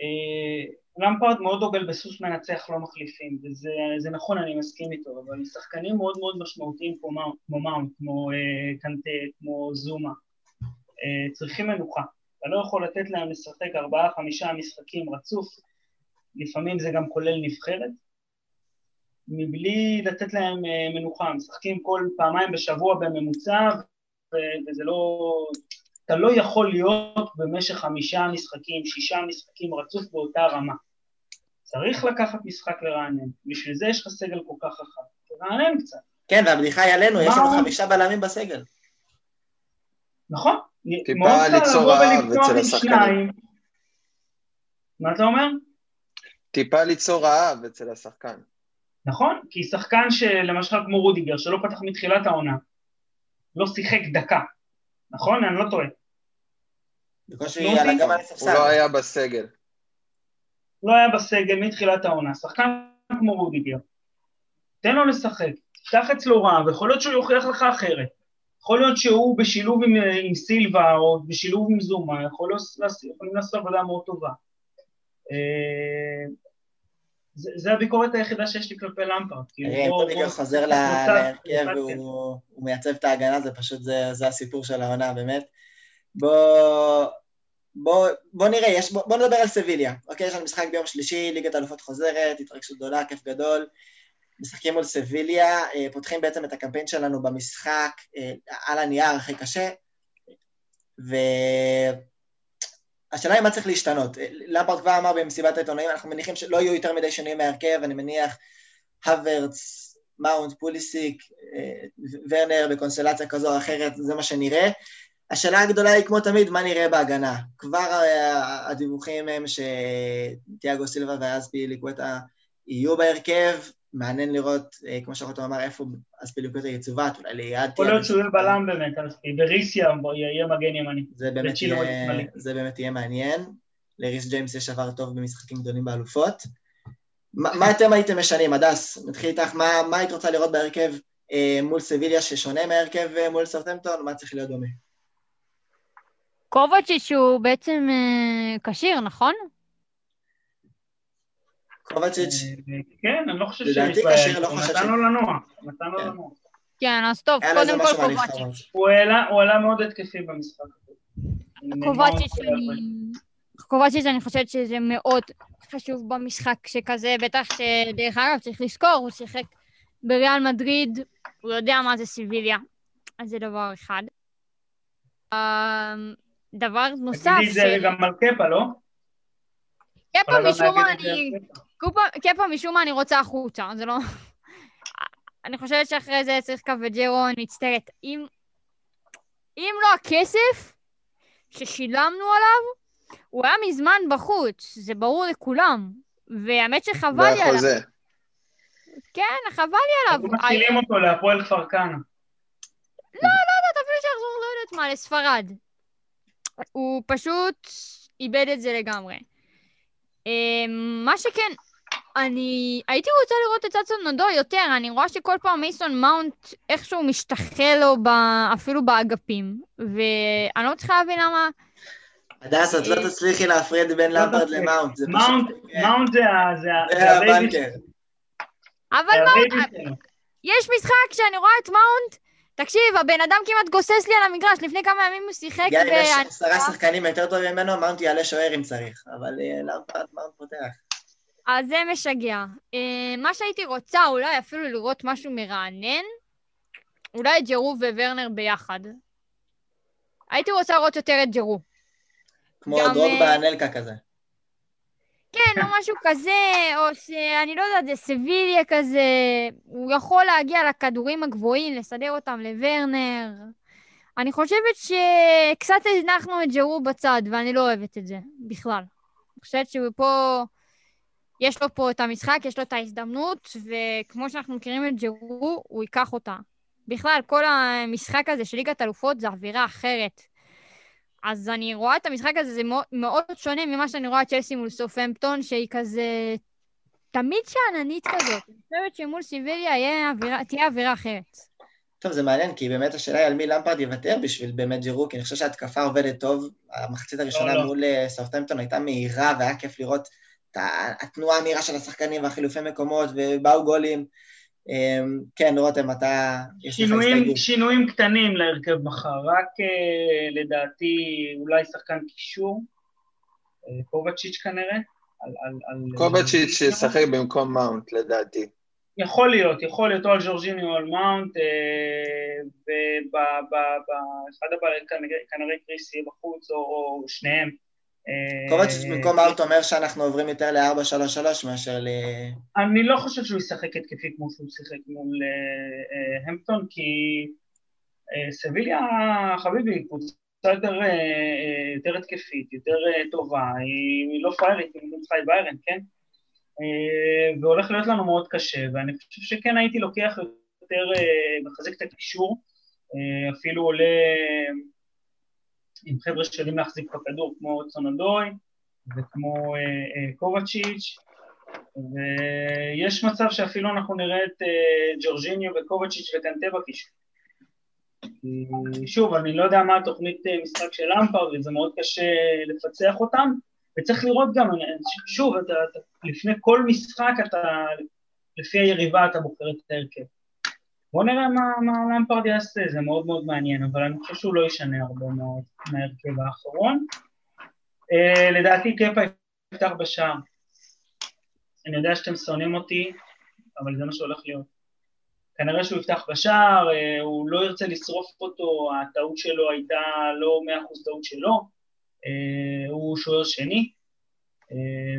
אה, למפרד מאוד דוגל בסוס מנצח לא מחליפים, וזה נכון, אני מסכים איתו, אבל שחקנים מאוד מאוד משמעותיים כמו מאונט, כמו אה, קנטה, כמו זומה, אה, צריכים מנוחה. אתה לא יכול לתת להם לשחק ארבעה, חמישה משחקים רצוף, לפעמים זה גם כולל נבחרת, מבלי לתת להם אה, מנוחה, משחקים כל פעמיים בשבוע בממוצע, וזה לא... אתה לא יכול להיות במשך חמישה משחקים, שישה משחקים רצוף באותה רמה. צריך לקחת משחק לרענן, בשביל זה יש לך סגל כל כך רחב. תרענן קצת. כן, והבדיחה היא עלינו, יש לנו חמישה בלמים בסגל. נכון. טיפה ליצור רעב אצל השחקנים. מה אתה אומר? טיפה ליצור רעב אצל השחקן. נכון, כי שחקן שלמשל כמו רודיגר, שלא פתח מתחילת העונה, לא שיחק דקה, נכון? אני לא טועה. לא הוא לא היה בסגל. לא היה בסגל מתחילת העונה, שחקן כמו רודיגר. תן לו לשחק, תפתח אצלו רע, ויכול להיות שהוא יוכיח לך אחרת. יכול להיות שהוא בשילוב עם, עם סילבה, או בשילוב עם זומה, יכול יכולים לעשות עבודה מאוד טובה. אה, זה, זה הביקורת היחידה שיש לי כלפי למפרד. אם פוליגר חוזר להרכב והוא מייצב את ההגנה, זה פשוט, זה, זה הסיפור של העונה, באמת. בוא, בוא, בוא נראה, יש, בוא, בוא נדבר על סביליה. אוקיי, יש לנו משחק ביום שלישי, ליגת האלופות חוזרת, התרגשות גדולה, כיף גדול. משחקים מול סביליה, אה, פותחים בעצם את הקמפיין שלנו במשחק אה, על הנייר הכי קשה, ו... השאלה היא מה צריך להשתנות. למפרד כבר אמר במסיבת העיתונאים, אנחנו מניחים שלא יהיו יותר מדי שינויים מהרכב, אני מניח הוורץ, מאונט, פוליסיק, אה, ורנר בקונסטלציה כזו או אחרת, זה מה שנראה. השאלה הגדולה היא כמו תמיד, מה נראה בהגנה. כבר הדיווחים הם שתיאגו סילבה ואספי ליקווטה יהיו בהרכב, מעניין לראות, אה, כמו שאחותו אמר, איפה אספיליקוטה יצוות, אולי ליד... יכול להיות שהוא יהיה בלם באמת, וריסיה יהיה מגן ימני. זה באמת, יהיה, מעניין. לריס ג'יימס יש עבר טוב במשחקים גדולים באלופות. מה, אתם הייתם משנים, הדס? נתחיל איתך, מה, מה היית רוצה לראות בהרכב אה, מול סביליה ששונה מהרכב אה, מול סרטמפטון? מה צריך להיות דומה? קובצ'יץ' הוא בעצם כשיר, נכון? קובצ'יץ'. כן, אני לא חושב שיש לדעתי כשיר, לא חושב ש... נתן לו לנוע, נתן לו כן. לנוע. כן, אז טוב, קודם כל קובצ'יץ'. הוא עלה מאוד התקפי במשחק קובצ'יץ', קובצ'יץ', אני חושבת שזה מאוד חשוב במשחק שכזה, בטח שדרך אגב צריך לזכור, הוא שיחק בריאל מדריד, הוא יודע מה זה סיביליה, אז זה דבר אחד. אמ, דבר נוסף... תגידי זה גם על קפה, לא? קפה משום מה אני... קפה משום מה אני רוצה החוצה, זה לא... אני חושבת שאחרי זה צריך קווג'רו, אני מצטערת. אם... אם לא הכסף ששילמנו עליו, הוא היה מזמן בחוץ, זה ברור לכולם. והאמת שחבל לי עליו. זה כן, חבל לי עליו. אנחנו מתחילים אותו להפועל כפר כנא. לא, לא יודעת, אפילו שיחזור, לא יודעת מה, לספרד. הוא פשוט איבד את זה לגמרי. אמ, מה שכן, אני הייתי רוצה לראות את הדסון אודוי יותר, אני רואה שכל פעם מייסון מאונט איכשהו משתחל לו ב... אפילו באגפים, ואני לא צריכה להבין למה... הדס, את לא אה, תצליחי להפריד בין לא למפרד למאונט, זה פשוט... מאונט זה ה banker. אבל מאונט, יש משחק שאני רואה את מאונט, תקשיב, הבן אדם כמעט גוסס לי על המגרש, לפני כמה ימים הוא שיחק ב... אם יש עשרה שחקנים יותר טובים ממנו, מאונט יעלה שוער אם צריך, אבל אה, למפרד מאונט פותח. אז זה משגע. אה, מה שהייתי רוצה, אולי אפילו לראות משהו מרענן, אולי את ג'ירו וורנר ביחד. הייתי רוצה לראות יותר את ג'ירו. כמו דרוגבה באנלקה כזה. כן, או משהו כזה, או שאני לא יודעת, זה סביליה כזה, הוא יכול להגיע לכדורים הגבוהים, לסדר אותם לוורנר. אני חושבת שקצת הזנחנו את ג'רו בצד, ואני לא אוהבת את זה, בכלל. אני חושבת שהוא פה, יש לו פה את המשחק, יש לו את ההזדמנות, וכמו שאנחנו מכירים את ג'רו, הוא ייקח אותה. בכלל, כל המשחק הזה של ליגת אלופות זה אווירה אחרת. אז אני רואה את המשחק הזה, זה מאוד, מאוד שונה ממה שאני רואה את צ'לסי מול סופמפטון, שהיא כזה... תמיד שאננית כזאת. אני חושבת שמול סיביליה אווירה, תהיה אווירה אחרת. טוב, זה מעניין, כי באמת השאלה היא על מי למפרד יוותר בשביל באמת ג'ירו, כי אני חושב שההתקפה עובדת טוב. המחצית הראשונה לא, לא. מול אה, סופטמפטון הייתה מהירה, והיה כיף לראות התנועה המהירה של השחקנים והחילופי מקומות, ובאו גולים. אמ, כן, רותם, אתה... שינויים, שינויים קטנים להרכב מחר, רק אה, לדעתי אולי שחקן קישור, אה, קובצ'יץ' כנראה. על, על, על קובצ'יץ' שישחק במקום מאונט לדעתי. יכול להיות, יכול להיות או על ג'ורג'יניו או על מאונט, אה, ובאחד הבעלי כנראה קריס יהיה בחוץ, או, או שניהם. קובצ'יץ' במקום מאונט אומר שאנחנו עוברים יותר ל-4-3-3 מאשר ל... אני לא חושב שהוא ישחק התקפי כמו שהוא שיחק מול המפטון, כי סביליה, חביבי, קבוצה יותר, התקפית, יותר טובה, היא לא פריירית, היא צריכה עם ביירן, כן? והולך להיות לנו מאוד קשה, ואני חושב שכן הייתי לוקח יותר, מחזק את הקישור, אפילו עולה עם חבר'ה שיודעים להחזיק בכדור כמו צונדוי וכמו אה, אה, קובצ'יץ', ויש מצב שאפילו אנחנו נראה את אה, ג'ורג'יניו וקובצ'יץ' וקנטה בקישור. שוב, אני לא יודע מה התוכנית משחק של למפרד, וזה מאוד קשה לפצח אותם, וצריך לראות גם, שוב, אתה, אתה, לפני כל משחק אתה, לפי היריבה אתה בוחר את ההרכב. בואו נראה מה, מה למפרד יעשה, זה מאוד מאוד מעניין, אבל אני חושב שהוא לא ישנה הרבה מאוד מההרכב האחרון. Uh, לדעתי קפה יפתח בשער. אני יודע שאתם שונאים אותי, אבל זה מה שהולך להיות. כנראה שהוא יפתח בשער, uh, הוא לא ירצה לשרוף אותו, הטעות שלו הייתה לא מאה אחוז טעות שלו, uh, הוא שוער שני,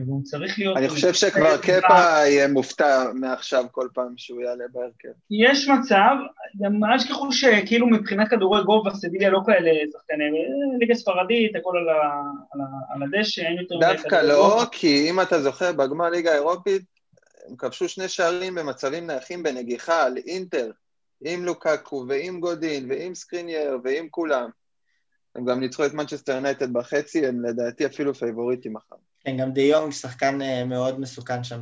והוא צריך להיות... אני חושב שכבר קפה יהיה מופתע מעכשיו כל פעם שהוא יעלה בהרכב. יש מצב, גם אל תשכחו שכאילו מבחינת כדורי גובה סביליה לא כאלה שחקני, אה, ליגה ספרדית, הכל על, ה, על, ה, על הדשא, אין יותר... דווקא לא, כי אם אתה זוכר, בגמר ליגה האירופית, הם כבשו שני שערים במצבים נייחים בנגיחה על אינטר, עם לוקאקו ועם גודין ועם סקרינייר ועם כולם. הם גם ניצחו את מנצ'סטר יונייטד בחצי, הם לדעתי אפילו פייבוריטים מחר. כן, גם דה יונג שחקן אה, מאוד מסוכן שם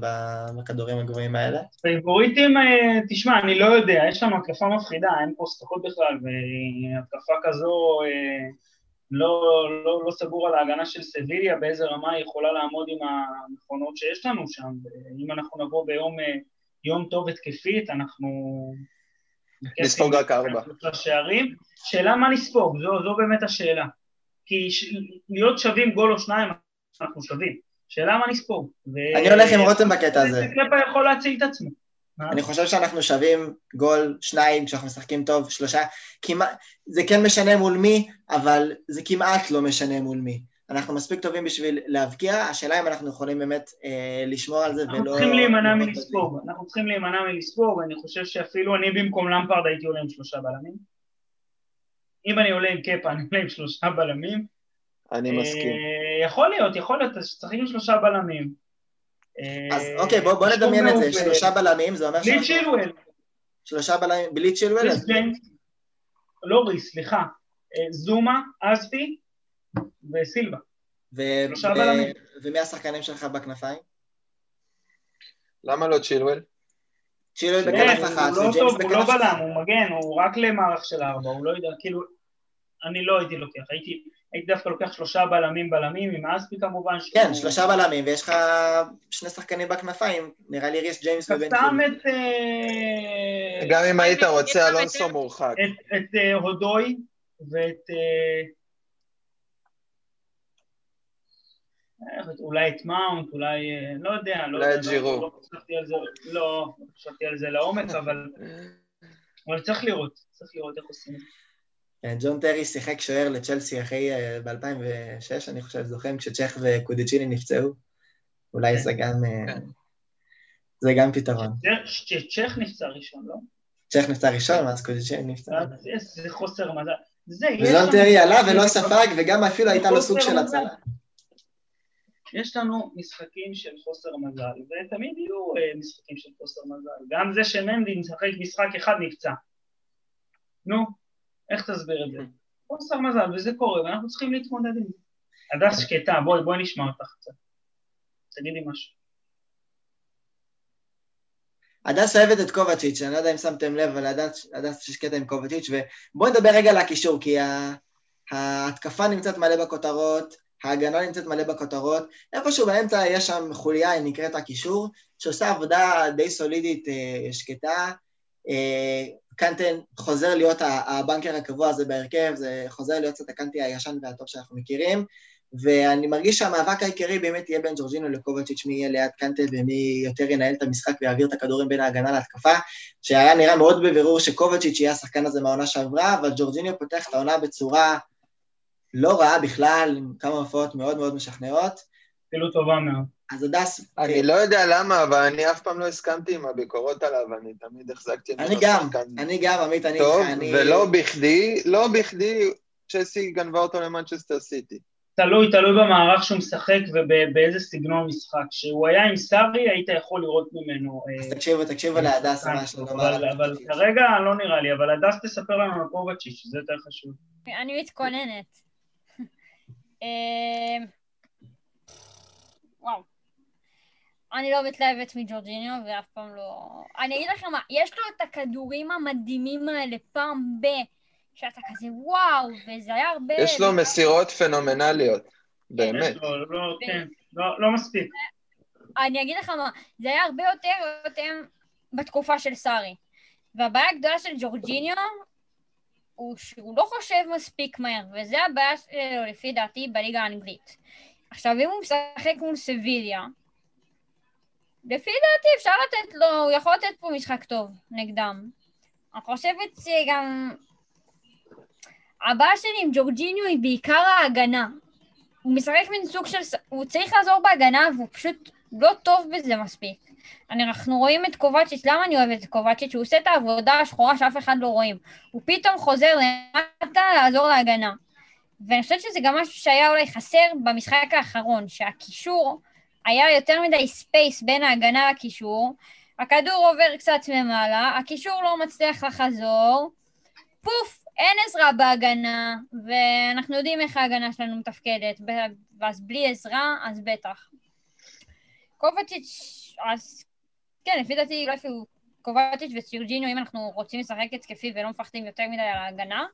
בכדורים הגבוהים האלה. פייבוריטים, אה, תשמע, אני לא יודע, יש לנו התקפה מפחידה, אין פה ספקות בכלל, והתקפה כזו, אה, לא, לא, לא סגור על ההגנה של סביליה, באיזה רמה היא יכולה לעמוד עם המכונות שיש לנו שם, ואם אנחנו נבוא ביום יום טוב התקפית, אנחנו... נספוג רק ארבע. שאלה מה נספוג, זו, זו באמת השאלה. כי להיות שווים גול או שניים, אנחנו שווים. שאלה מה נספור. אני הולך עם רותם בקטע הזה. קלפה יכול להציל את עצמו. אני חושב שאנחנו שווים גול, שניים, כשאנחנו משחקים טוב, שלושה. כמעט, זה כן משנה מול מי, אבל זה כמעט לא משנה מול מי. אנחנו מספיק טובים בשביל להבקיע, השאלה אם אנחנו יכולים באמת אה, לשמור על זה ולא... אנחנו צריכים להימנע מלספוג, אנחנו צריכים להימנע מלספוג, ואני חושב שאפילו אני במקום למפרד הייתי עולה עם שלושה בלמים. אם אני עולה עם קפה, אני עולה עם שלושה בלמים. אני מסכים. אה, יכול להיות, יכול להיות, שצריך עם שלושה בלמים. אז אה, אוקיי, בוא, בוא נדמיין את זה, שלושה בלמים, זה אומר. בלי צ'ילואל. שלושה בלמים, בלי צ'ילואל? לא ריס, סליחה. אה, זומה, אספי וסילבה. שלושה בלמים. ומי השחקנים שלך בכנפיים? למה לא צ'ילואל? צ'ילואל בכנף אחת, וג'יימס בכנף אחת. הוא לא בלם, הוא מגן, הוא רק למערך של ארבע, הוא לא יודע, כאילו, אני לא הייתי לוקח, הייתי... הייתי דווקא לוקח שלושה בלמים בלמים, עם אספי כמובן. כן, שלושה בלמים, ויש לך שני שחקנים בכנפיים, נראה לי ריס ג'יימס ובן שם את... אה, גם אם היית רוצה, אלונסו מורחק. את אה, הודוי ואת... אה, אולי את מאונט, אולי, לא יודע, לא יודע. אולי את ג'ירו. לא, חשבתי על זה לעומק, אבל צריך לראות, צריך לראות איך עושים את זה. כן, ג'ון טרי שיחק שוער לצ'לסי אחרי, אה, ב-2006, אני חושב, זוכרים, כשצ'ך וקודיצ'יני נפצעו. אולי זה גם, אה, כן. זה גם פתרון. צ'ך נפצע ראשון, לא? צ'ך נפצע ראשון, אז קודיצ'יני נפצע. אה, זה חוסר מזל. זה, וג'ון טרי עלה ולא ספג, וגם אפילו הייתה לו סוג של הצלה. יש לנו משחקים של חוסר מזל, ותמיד יהיו משחקים של חוסר מזל. גם זה שמנדי משחק משחק אחד נפצע. נו, איך תסביר את זה? חוסר מזל, וזה קורה, ואנחנו צריכים להתמודד עם זה. הדס שקטה, בואי, בואי נשמע אותך קצת. תגידי משהו. הדס אוהבת את קובצ'יץ', אני לא יודע אם שמתם לב, אבל הדס יש קטע עם קובצ'יץ', ובואו נדבר רגע על הקישור, כי ההתקפה נמצאת מלא בכותרות, ההגנה נמצאת מלא בכותרות, איפשהו באמצע יש שם חוליה, היא נקראת הקישור, שעושה עבודה די סולידית, אה, שקטה. אה, קנטן חוזר להיות הבנקר הקבוע הזה בהרכב, זה חוזר להיות קצת הקנטי הישן והטוב שאנחנו מכירים, ואני מרגיש שהמאבק העיקרי באמת יהיה בין ג'ורג'ינו לקובצ'יץ', מי יהיה ליד קנטה ומי יותר ינהל את המשחק ויעביר את הכדורים בין ההגנה להתקפה, שהיה נראה מאוד בבירור שקובצ'יץ' יהיה השחקן הזה מהעונה שעברה, אבל ג'ורג'ינו פותח את העונה בצורה לא רעה בכלל, עם כמה הופעות מאוד מאוד משכנעות. אפילו טובה מאוד. אז הדס... אני לא יודע למה, אבל אני אף פעם לא הסכמתי עם הביקורות עליו, אני תמיד החזקתי... אני גם, אני גם, עמית, אני... טוב, ולא בכדי, לא בכדי, צ'לסי גנבה אותו למנצ'סטר סיטי. תלוי, תלוי במערך שהוא משחק ובאיזה סגנון משחק. כשהוא היה עם סארי, היית יכול לראות ממנו... אז תקשיבו, תקשיבו להדס מה יש לו לומר. אבל כרגע לא נראה לי, אבל הדס תספר לנו על קובצ'יץ', זה יותר חשוב. אני מתכוננת. אמ, וואו. אני לא מתלהבת מג'ורג'יניו ואף פעם לא... אני אגיד לכם מה, יש לו את הכדורים המדהימים האלה פעם ב... שאתה כזה וואו, וזה היה הרבה... יש לו מסירות פנומנליות, באמת. לא, לא, כן, לא, לא מספיק. אני אגיד לך מה, זה היה הרבה יותר יותר בתקופה של סארי. והבעיה הגדולה של ג'ורג'יניו הוא שהוא לא חושב מספיק מהר, וזה הבעיה שלו לפי דעתי בליגה האנגלית. עכשיו, אם הוא משחק מול סביליה, לפי דעתי אפשר לתת לו, הוא יכול לתת פה משחק טוב נגדם. אני חושבת שגם... הבעיה שלי עם ג'ורג'יניו היא בעיקר ההגנה. הוא משחק מין סוג של... הוא צריך לעזור בהגנה והוא פשוט לא טוב בזה מספיק. אנחנו רואים את קובצ'יץ', למה אני אוהבת את קובצ'יץ'? הוא עושה את העבודה השחורה שאף אחד לא רואים. הוא פתאום חוזר למטה לעזור להגנה. ואני חושבת שזה גם משהו שהיה אולי חסר במשחק האחרון, שהקישור היה יותר מדי space בין ההגנה לקישור, הכדור עובר קצת ממעלה, הקישור לא מצליח לחזור, פוף, אין עזרה בהגנה, ואנחנו יודעים איך ההגנה שלנו מתפקדת, ואז בלי עזרה, אז בטח. קובצ'יץ', אז כן, לפי דעתי, לא אפילו קובצ'יץ' וסירג'ינו, אם אנחנו רוצים לשחק התקפי ולא מפחדים יותר מדי על ההגנה,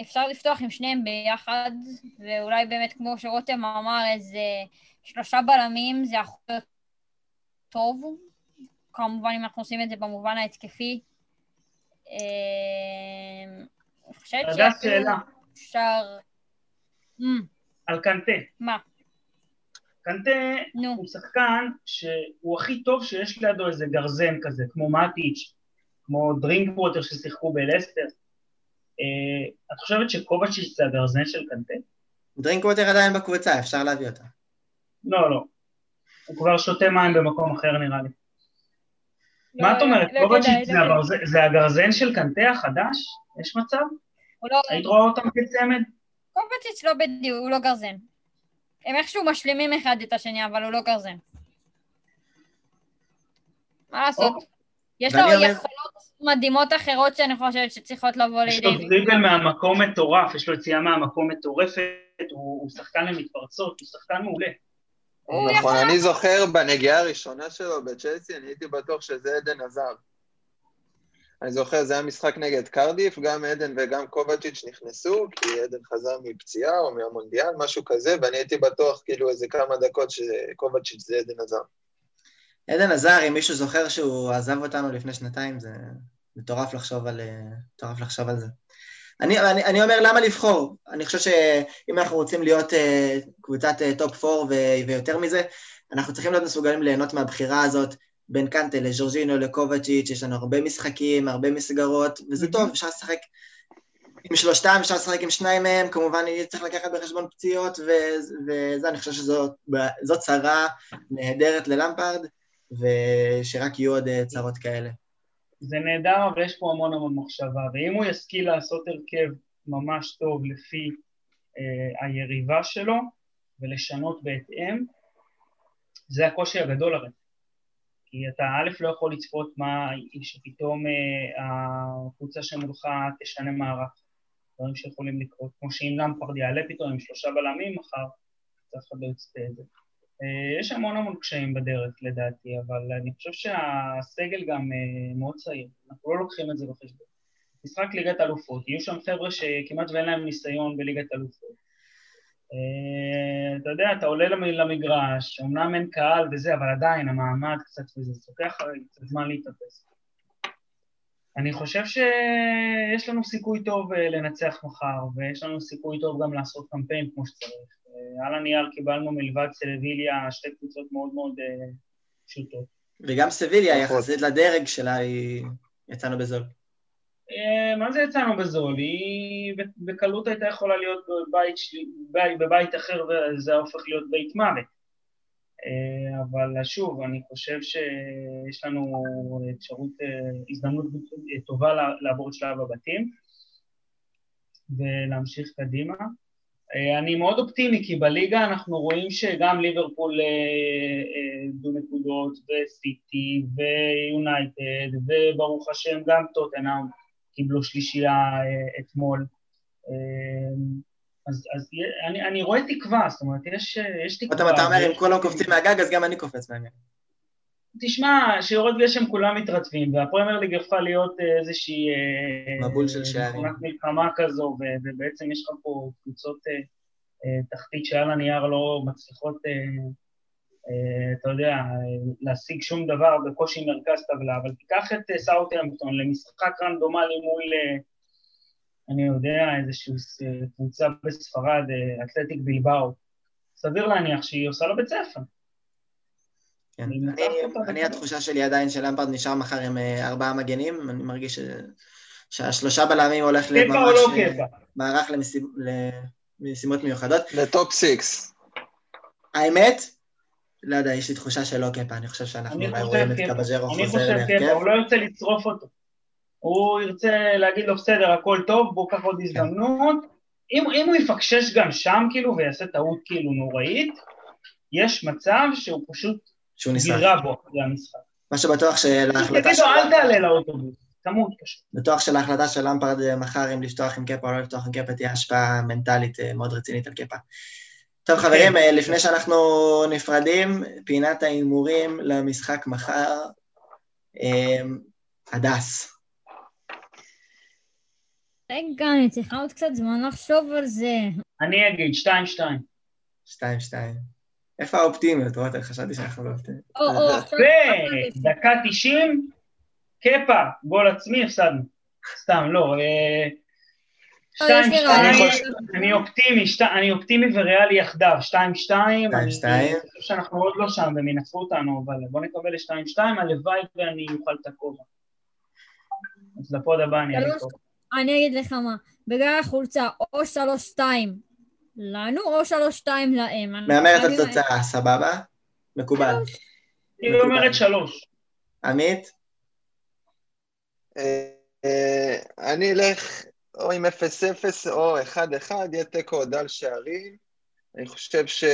אפשר לפתוח עם שניהם ביחד, ואולי באמת, כמו שרותם אמר, איזה שלושה בלמים זה יכול להיות טוב. כמובן, אם אנחנו עושים את זה במובן ההתקפי. אה, אני חושבת שאפילו אפשר... על קנטה. מה? קנטה נו. הוא שחקן שהוא הכי טוב שיש לידו איזה גרזן כזה, כמו מאטיץ', כמו דרינק ווטר ששיחקו בלסטר. אה, את חושבת שקובצ'יץ' זה הגרזן של קנטה? דרינק ווטר עדיין בקבוצה, אפשר להביא אותה. לא, לא. הוא כבר שותה מים במקום אחר נראה לי. לא, מה את אומרת? לא קובצ'יץ' זה הגרזן של קנטה החדש? יש מצב? לא- היית רואה אותם כצמד? קובצ'יץ' לא בדיוק, הוא לא גרזן. הם איכשהו משלימים אחד את השני, אבל הוא לא גרזן. מה לעשות? אוקיי. יש לו יכולות מדהימות אחרות שאני חושבת שצריכות לבוא לידי... יש לו דריבל מהמקום מטורף, יש לו יציאה מהמקום מטורפת, הוא שחקן למתפרצות, הוא שחקן מעולה. נכון, אני זוכר בנגיעה הראשונה שלו בצ'לסי, אני הייתי בטוח שזה עדן עזר. אני זוכר, זה היה משחק נגד קרדיף, גם עדן וגם קובצ'יץ' נכנסו, כי עדן חזר מפציעה או מהמונדיאל, משהו כזה, ואני הייתי בטוח כאילו איזה כמה דקות שקובצ'יץ' זה עדן עזר. עדן עזר, אם מישהו זוכר שהוא עזב אותנו לפני שנתיים, זה מטורף לחשוב על, מטורף לחשוב על זה. אני, אני, אני אומר, למה לבחור? אני חושב שאם אנחנו רוצים להיות uh, קבוצת טופ uh, 4 ויותר מזה, אנחנו צריכים להיות מסוגלים ליהנות מהבחירה הזאת בין קנטה לז'ורג'ינו לקובצ'יץ', יש לנו הרבה משחקים, הרבה מסגרות, וזה טוב, אפשר לשחק עם שלושתם, אפשר לשחק עם שניים מהם, כמובן צריך לקחת בחשבון פציעות, וזה, אני חושב שזאת צרה נהדרת ללמפרד, ושרק יהיו עוד אה, צרות כאלה. זה נהדר, אבל יש פה המון המון מחשבה, ואם הוא ישכיל לעשות הרכב ממש טוב לפי אה, היריבה שלו, ולשנות בהתאם, זה הקושי הגדול הרי. כי אתה א' לא יכול לצפות מה, שפתאום אה, הקבוצה שמולך תשנה מערך, דברים שיכולים לקרות, כמו שאם למפרד יעלה פתאום עם שלושה בלמים מחר, אף אחד לא יצפה את זה. אה, יש המון המון קשיים בדרך לדעתי, אבל אני חושב שהסגל גם אה, מאוד צעיר, אנחנו לא לוקחים את זה בחשבון. משחק ליגת אלופות, יהיו שם חבר'ה שכמעט ואין להם ניסיון בליגת אלופות. אה, אתה יודע, אתה עולה למגרש, אמנם אין קהל וזה, אבל עדיין המעמד קצת וזה, זה לוקח קצת זמן להתאפס. אני חושב שיש לנו סיכוי טוב אה, לנצח מחר, ויש לנו סיכוי טוב גם לעשות קמפיין כמו שצריך. אה, על הנייר קיבלנו מלבד סלביליה שתי קבוצות מאוד מאוד פשוטות. וגם סביליה, יחסית לדרג שלה, היא... יצאנו בזול. אה, מה זה יצאנו בזול? היא בקלות הייתה יכולה להיות בבית, בבית, בבית אחר וזה הופך להיות בית מוות. אה, אבל שוב, אני חושב שיש לנו אפשרות, אה, הזדמנות טובה לעבור את שלב הבתים ולהמשיך קדימה. אני מאוד אופטימי, כי בליגה אנחנו רואים שגם ליברפול דו נקודות, וסיטי, ויונייטד, וברוך השם גם טוטנאם. קיבלו שלישייה אה, אתמול. אה, אז, אז אני, אני רואה תקווה, זאת אומרת, יש, יש תקווה. אתה אומר, אם כולם קופצים מהגג, אז גם אני קופץ מהגג. תשמע, שיורד גשם כולם מתרטבים, והפרמייר ליג הפכה להיות אה, איזושהי... מבול של שערים. מלחמה כזו, ובעצם יש לך פה קבוצות תחתית שעל הנייר לא מצליחות אה, אתה יודע, להשיג שום דבר בקושי מרכז טבלה, אבל תיקח את אה, סאוטהמפטון למשחק רנדומלי מול, אה, אני יודע, איזושהי קבוצה בספרד, אתלטיק בלבאו. סביר להניח שהיא עושה לו בית ספר. כן. אני, אני התחושה שלי עדיין שלמפרד נשאר מחר עם ארבעה מגנים, אני מרגיש ש... שהשלושה בלמים הולך להיות ממש לא מערך למשימ... למשימות מיוחדות. לטופ סיקס. האמת, לא יודע, יש לי תחושה שלא קפה, אני חושב שאנחנו אולי רואים את קבז'רו חוזר להרכב. אני חושב קפה, הוא לא ירצה לצרוף אותו. הוא ירצה להגיד לו, בסדר, הכל טוב, בואו קח עוד כן. הזדמנות. אם, אם הוא יפקשש גם שם, כאילו, ויעשה טעות כאילו נוראית, יש מצב שהוא פשוט גירה בו אחרי המשחק. מה שבטוח שלהחלטה שלו... תגידו, אל תעלה לאוטובוס, תמות פשוט. בטוח שלהחלטה של למפרד אה, מחר אם לפתוח עם קפה או לא לפתוח עם קפה תהיה השפעה מנטלית אה, מאוד רצינית על קפה. טוב חברים, כן. אה, לפני שאנחנו נפרדים, פינת ההימורים למשחק מחר, אה, הדס. רגע, אני צריכה עוד קצת זמן לחשוב על זה. אני אגיד, שתיים, שתיים. שתיים, שתיים. איפה האופטימיות, רותם? חשבתי שאנחנו לא אופטימיים. ודקה תשעים, קפה, גול עצמי, הפסדנו. סתם, לא. שתיים, אני אופטימי, אני אופטימי וריאלי יחדיו, שתיים, שתיים. שתיים, שתיים. אני חושב שאנחנו עוד לא שם והם ינצחו אותנו, אבל בואו נקבל לשתיים, שתיים, הלוואי ואני אוכל את הכובע. אז לפוד הבא אני אגיד פה. אני אגיד לך מה, בגלל החולצה, או שלוש, שתיים לנו, או שלוש, שתיים להם. מהמרת על תוצאה, סבבה? מקובל. היא אומרת שלוש. עמית? אה, אה, אני אלך או עם 0-0 או 1-1, יהיה תיקו דל שערים. אני חושב ש...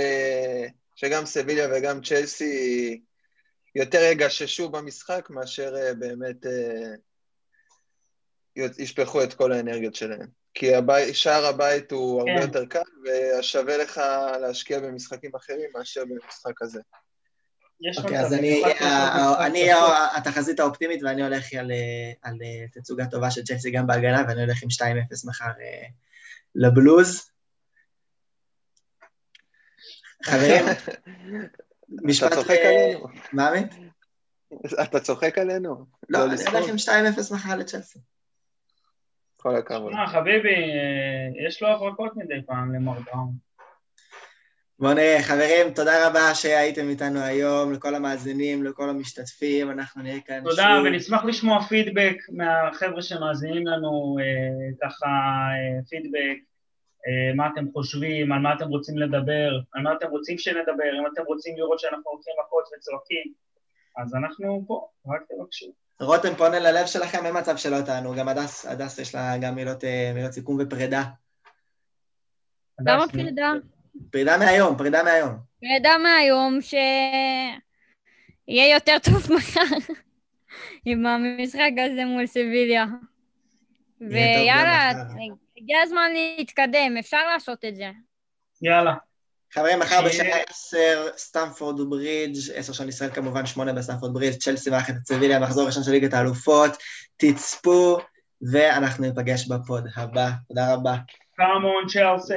שגם סביליה וגם צ'לסי יותר יגששו במשחק מאשר אה, באמת אה, ישפכו את כל האנרגיות שלהם. כי הבית, שער הבית הוא הרבה כן. יותר קל, ושווה לך להשקיע במשחקים אחרים מאשר במשחק הזה. אוקיי, אז אני אהיה התחזית האופטימית ואני הולך על תצוגה טובה של צ'לסי גם בהגנה, ואני הולך עם 2-0 מחר אה, לבלוז. חברים, משפט... אתה צוחק עלינו. מה עמית? אתה צוחק עלינו? לא, אני הולך עם 2-0 מחר לצ'לסי. כל הכבוד. חביבי, אה, יש לו הברקות מדי פעם למר בראון. בואו נראה, חברים, תודה רבה שהייתם איתנו היום, לכל המאזינים, לכל המשתתפים, אנחנו נהיה כאן תודה, שוב. תודה, ונשמח לשמוע פידבק מהחבר'ה שמאזינים לנו, אה, ככה אה, פידבק, אה, מה אתם חושבים, על מה אתם רוצים לדבר, על מה אתם רוצים שנדבר, אם אתם רוצים לראות שאנחנו הולכים מכות וצועקים, אז אנחנו פה, רק תבקשו. רותם פונה ללב שלכם, אין מצב שלא תענו, גם הדס, הדס יש לה גם מילות, אה, מילות סיכום ופרידה. למה פרידה? פרידה מהיום, פרידה מהיום. פרידה מהיום שיהיה יותר טוב מחר עם המשחק הזה מול סביליה. ויאללה, הגיע הזמן להתקדם, אפשר לעשות את זה. יאללה. חברים, מחר בשעה עשר, סטמפורד ברידג', עשר של ישראל כמובן, שמונה בסטמפורד ברידג', צ'לסי מערכת את סביליה, מחזור ראשון של ליגת האלופות, תצפו, ואנחנו ניפגש בפוד הבא. תודה רבה. קאמון צ'לסי!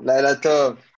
לילה טוב.